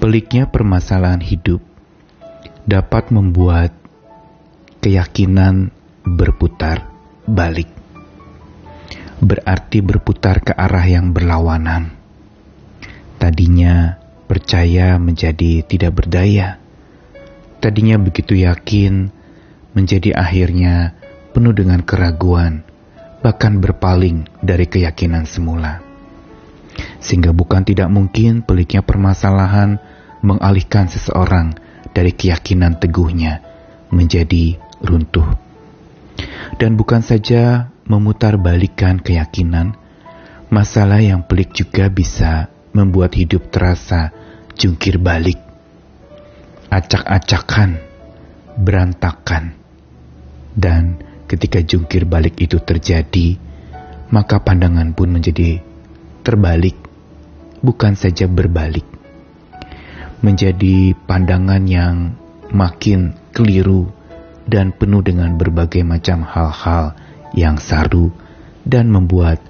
Peliknya permasalahan hidup dapat membuat keyakinan berputar balik. Berarti berputar ke arah yang berlawanan. Tadinya percaya menjadi tidak berdaya. Tadinya begitu yakin menjadi akhirnya penuh dengan keraguan, bahkan berpaling dari keyakinan semula. Sehingga bukan tidak mungkin peliknya permasalahan mengalihkan seseorang dari keyakinan teguhnya menjadi runtuh. Dan bukan saja memutarbalikkan keyakinan, masalah yang pelik juga bisa membuat hidup terasa jungkir balik, acak-acakan, berantakan. Dan ketika jungkir balik itu terjadi, maka pandangan pun menjadi terbalik, bukan saja berbalik. Menjadi pandangan yang makin keliru dan penuh dengan berbagai macam hal-hal yang saru dan membuat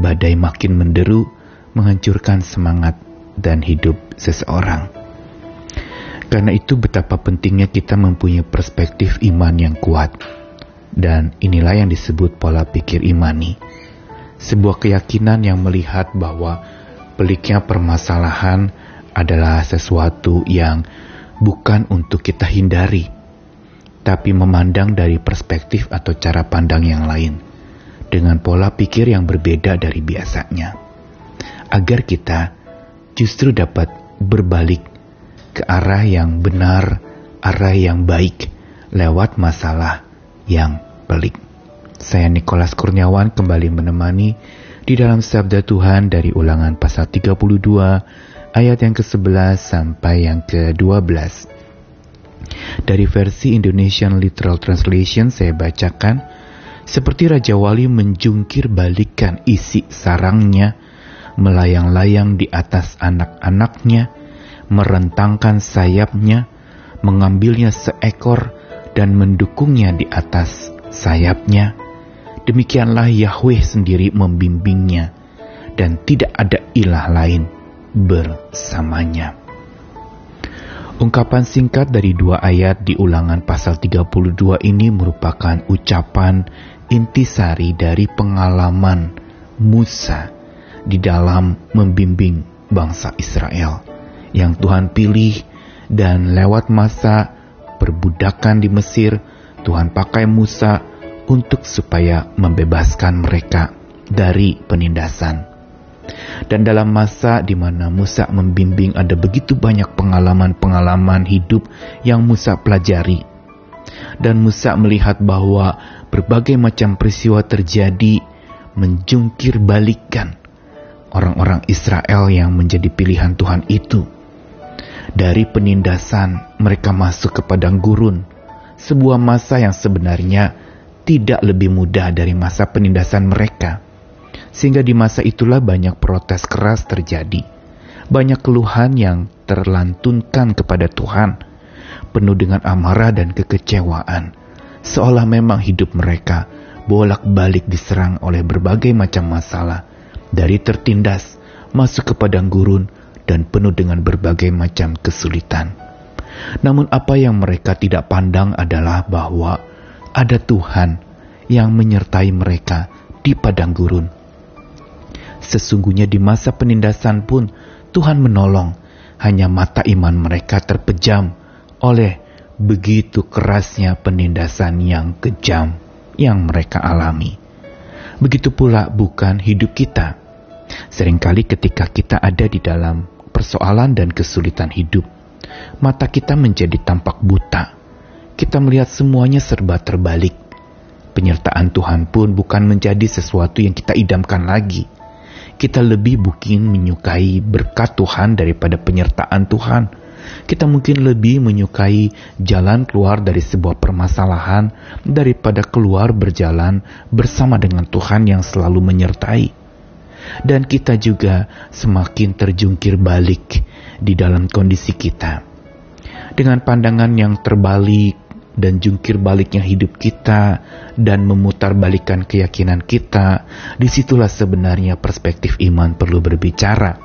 badai makin menderu, menghancurkan semangat dan hidup seseorang. Karena itu betapa pentingnya kita mempunyai perspektif iman yang kuat. Dan inilah yang disebut pola pikir imani. Sebuah keyakinan yang melihat bahwa peliknya permasalahan adalah sesuatu yang bukan untuk kita hindari, tapi memandang dari perspektif atau cara pandang yang lain, dengan pola pikir yang berbeda dari biasanya, agar kita justru dapat berbalik ke arah yang benar, arah yang baik, lewat masalah yang pelik. Saya Nikolas Kurniawan kembali menemani di dalam sabda Tuhan dari ulangan pasal 32 ayat yang ke-11 sampai yang ke-12. Dari versi Indonesian Literal Translation saya bacakan, seperti Raja Wali menjungkir balikan isi sarangnya, melayang-layang di atas anak-anaknya, merentangkan sayapnya, mengambilnya seekor dan mendukungnya di atas sayapnya. Demikianlah Yahweh sendiri membimbingnya, dan tidak ada ilah lain bersamanya. Ungkapan singkat dari dua ayat di ulangan pasal 32 ini merupakan ucapan intisari dari pengalaman Musa di dalam membimbing bangsa Israel yang Tuhan pilih dan lewat masa perbudakan di Mesir Tuhan pakai Musa untuk supaya membebaskan mereka dari penindasan. Dan dalam masa di mana Musa membimbing ada begitu banyak pengalaman-pengalaman hidup yang Musa pelajari. Dan Musa melihat bahwa berbagai macam peristiwa terjadi menjungkir balikan orang-orang Israel yang menjadi pilihan Tuhan itu. Dari penindasan mereka masuk ke padang gurun, sebuah masa yang sebenarnya tidak lebih mudah dari masa penindasan mereka sehingga di masa itulah banyak protes keras terjadi. Banyak keluhan yang terlantunkan kepada Tuhan, penuh dengan amarah dan kekecewaan, seolah memang hidup mereka bolak-balik diserang oleh berbagai macam masalah, dari tertindas masuk ke padang gurun dan penuh dengan berbagai macam kesulitan. Namun, apa yang mereka tidak pandang adalah bahwa ada Tuhan yang menyertai mereka di padang gurun Sesungguhnya di masa penindasan pun Tuhan menolong. Hanya mata iman mereka terpejam oleh begitu kerasnya penindasan yang kejam yang mereka alami. Begitu pula bukan hidup kita. Seringkali ketika kita ada di dalam persoalan dan kesulitan hidup, mata kita menjadi tampak buta. Kita melihat semuanya serba terbalik. Penyertaan Tuhan pun bukan menjadi sesuatu yang kita idamkan lagi kita lebih mungkin menyukai berkat Tuhan daripada penyertaan Tuhan. Kita mungkin lebih menyukai jalan keluar dari sebuah permasalahan daripada keluar berjalan bersama dengan Tuhan yang selalu menyertai. Dan kita juga semakin terjungkir balik di dalam kondisi kita. Dengan pandangan yang terbalik, dan jungkir baliknya hidup kita dan memutar balikan keyakinan kita, di situlah sebenarnya perspektif iman perlu berbicara.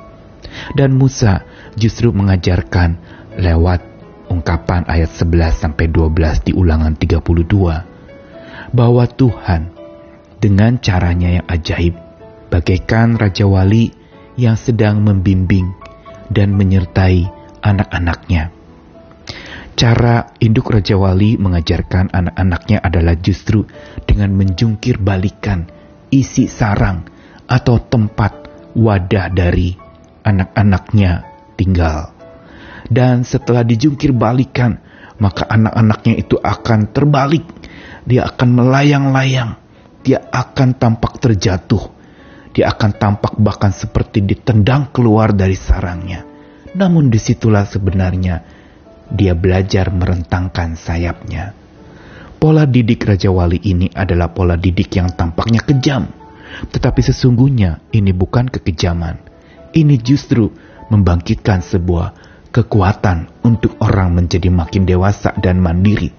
Dan Musa justru mengajarkan lewat ungkapan ayat 11 sampai 12 di Ulangan 32 bahwa Tuhan dengan caranya yang ajaib bagaikan raja wali yang sedang membimbing dan menyertai anak-anaknya. Cara induk Raja Wali mengajarkan anak-anaknya adalah justru dengan menjungkir balikan isi sarang atau tempat wadah dari anak-anaknya tinggal. Dan setelah dijungkir balikan, maka anak-anaknya itu akan terbalik. Dia akan melayang-layang. Dia akan tampak terjatuh. Dia akan tampak bahkan seperti ditendang keluar dari sarangnya. Namun di situlah sebenarnya dia belajar merentangkan sayapnya. Pola didik Raja Wali ini adalah pola didik yang tampaknya kejam. Tetapi sesungguhnya ini bukan kekejaman. Ini justru membangkitkan sebuah kekuatan untuk orang menjadi makin dewasa dan mandiri,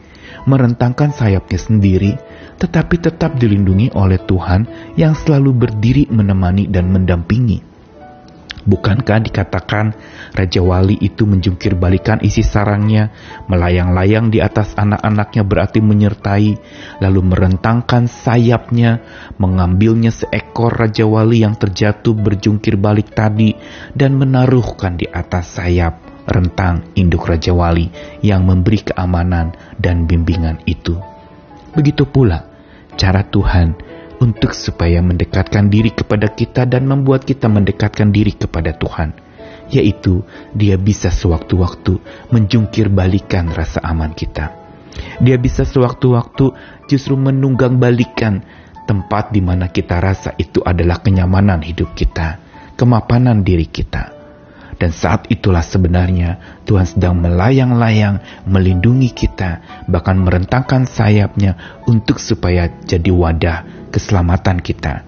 merentangkan sayapnya sendiri, tetapi tetap dilindungi oleh Tuhan yang selalu berdiri menemani dan mendampingi. Bukankah dikatakan Raja Wali itu menjungkir balikan isi sarangnya, melayang-layang di atas anak-anaknya berarti menyertai, lalu merentangkan sayapnya, mengambilnya seekor Raja Wali yang terjatuh berjungkir balik tadi, dan menaruhkan di atas sayap rentang induk Raja Wali yang memberi keamanan dan bimbingan itu. Begitu pula cara Tuhan untuk supaya mendekatkan diri kepada kita dan membuat kita mendekatkan diri kepada Tuhan, yaitu Dia bisa sewaktu-waktu menjungkir balikan rasa aman kita. Dia bisa sewaktu-waktu justru menunggang balikan tempat di mana kita rasa itu adalah kenyamanan hidup kita, kemapanan diri kita. Dan saat itulah sebenarnya Tuhan sedang melayang-layang melindungi kita, bahkan merentangkan sayapnya untuk supaya jadi wadah keselamatan kita.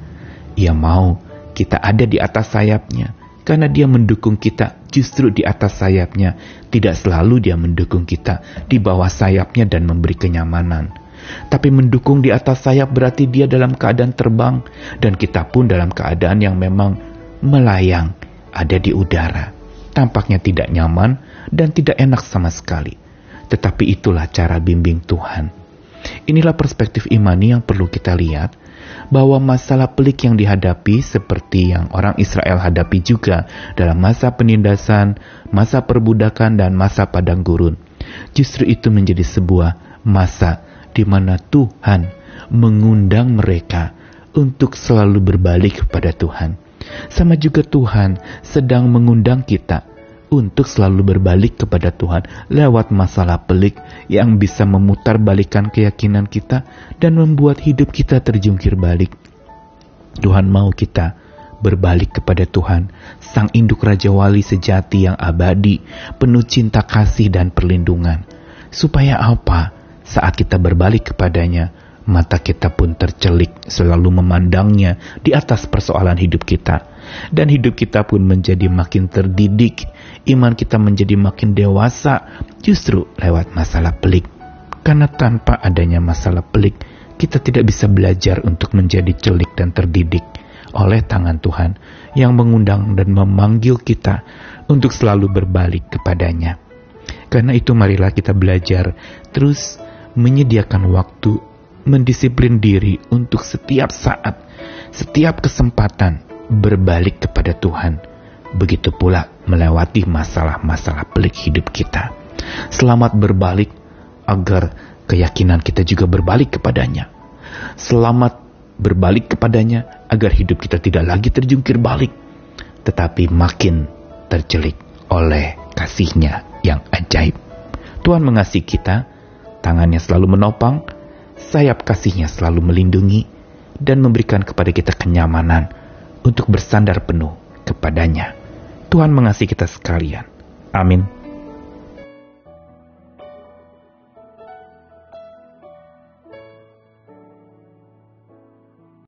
Ia mau kita ada di atas sayapnya, karena dia mendukung kita justru di atas sayapnya. Tidak selalu dia mendukung kita di bawah sayapnya dan memberi kenyamanan. Tapi mendukung di atas sayap berarti dia dalam keadaan terbang dan kita pun dalam keadaan yang memang melayang, ada di udara. Tampaknya tidak nyaman dan tidak enak sama sekali. Tetapi itulah cara bimbing Tuhan. Inilah perspektif imani yang perlu kita lihat bahwa masalah pelik yang dihadapi seperti yang orang Israel hadapi juga dalam masa penindasan, masa perbudakan, dan masa padang gurun. Justru itu menjadi sebuah masa di mana Tuhan mengundang mereka untuk selalu berbalik kepada Tuhan. Sama juga Tuhan sedang mengundang kita untuk selalu berbalik kepada Tuhan lewat masalah pelik yang bisa memutar balikan keyakinan kita dan membuat hidup kita terjungkir balik. Tuhan mau kita berbalik kepada Tuhan, Sang Induk Raja Wali sejati yang abadi, penuh cinta kasih dan perlindungan. Supaya apa? Saat kita berbalik kepadanya, mata kita pun tercelik selalu memandangnya di atas persoalan hidup kita. Dan hidup kita pun menjadi makin terdidik iman kita menjadi makin dewasa justru lewat masalah pelik. Karena tanpa adanya masalah pelik, kita tidak bisa belajar untuk menjadi celik dan terdidik oleh tangan Tuhan yang mengundang dan memanggil kita untuk selalu berbalik kepadanya. Karena itu marilah kita belajar terus menyediakan waktu, mendisiplin diri untuk setiap saat, setiap kesempatan berbalik kepada Tuhan begitu pula melewati masalah-masalah pelik hidup kita. Selamat berbalik agar keyakinan kita juga berbalik kepadanya. Selamat berbalik kepadanya agar hidup kita tidak lagi terjungkir balik, tetapi makin tercelik oleh kasihnya yang ajaib. Tuhan mengasihi kita, tangannya selalu menopang, sayap kasihnya selalu melindungi, dan memberikan kepada kita kenyamanan untuk bersandar penuh kepadanya. Tuhan mengasihi kita sekalian. Amin.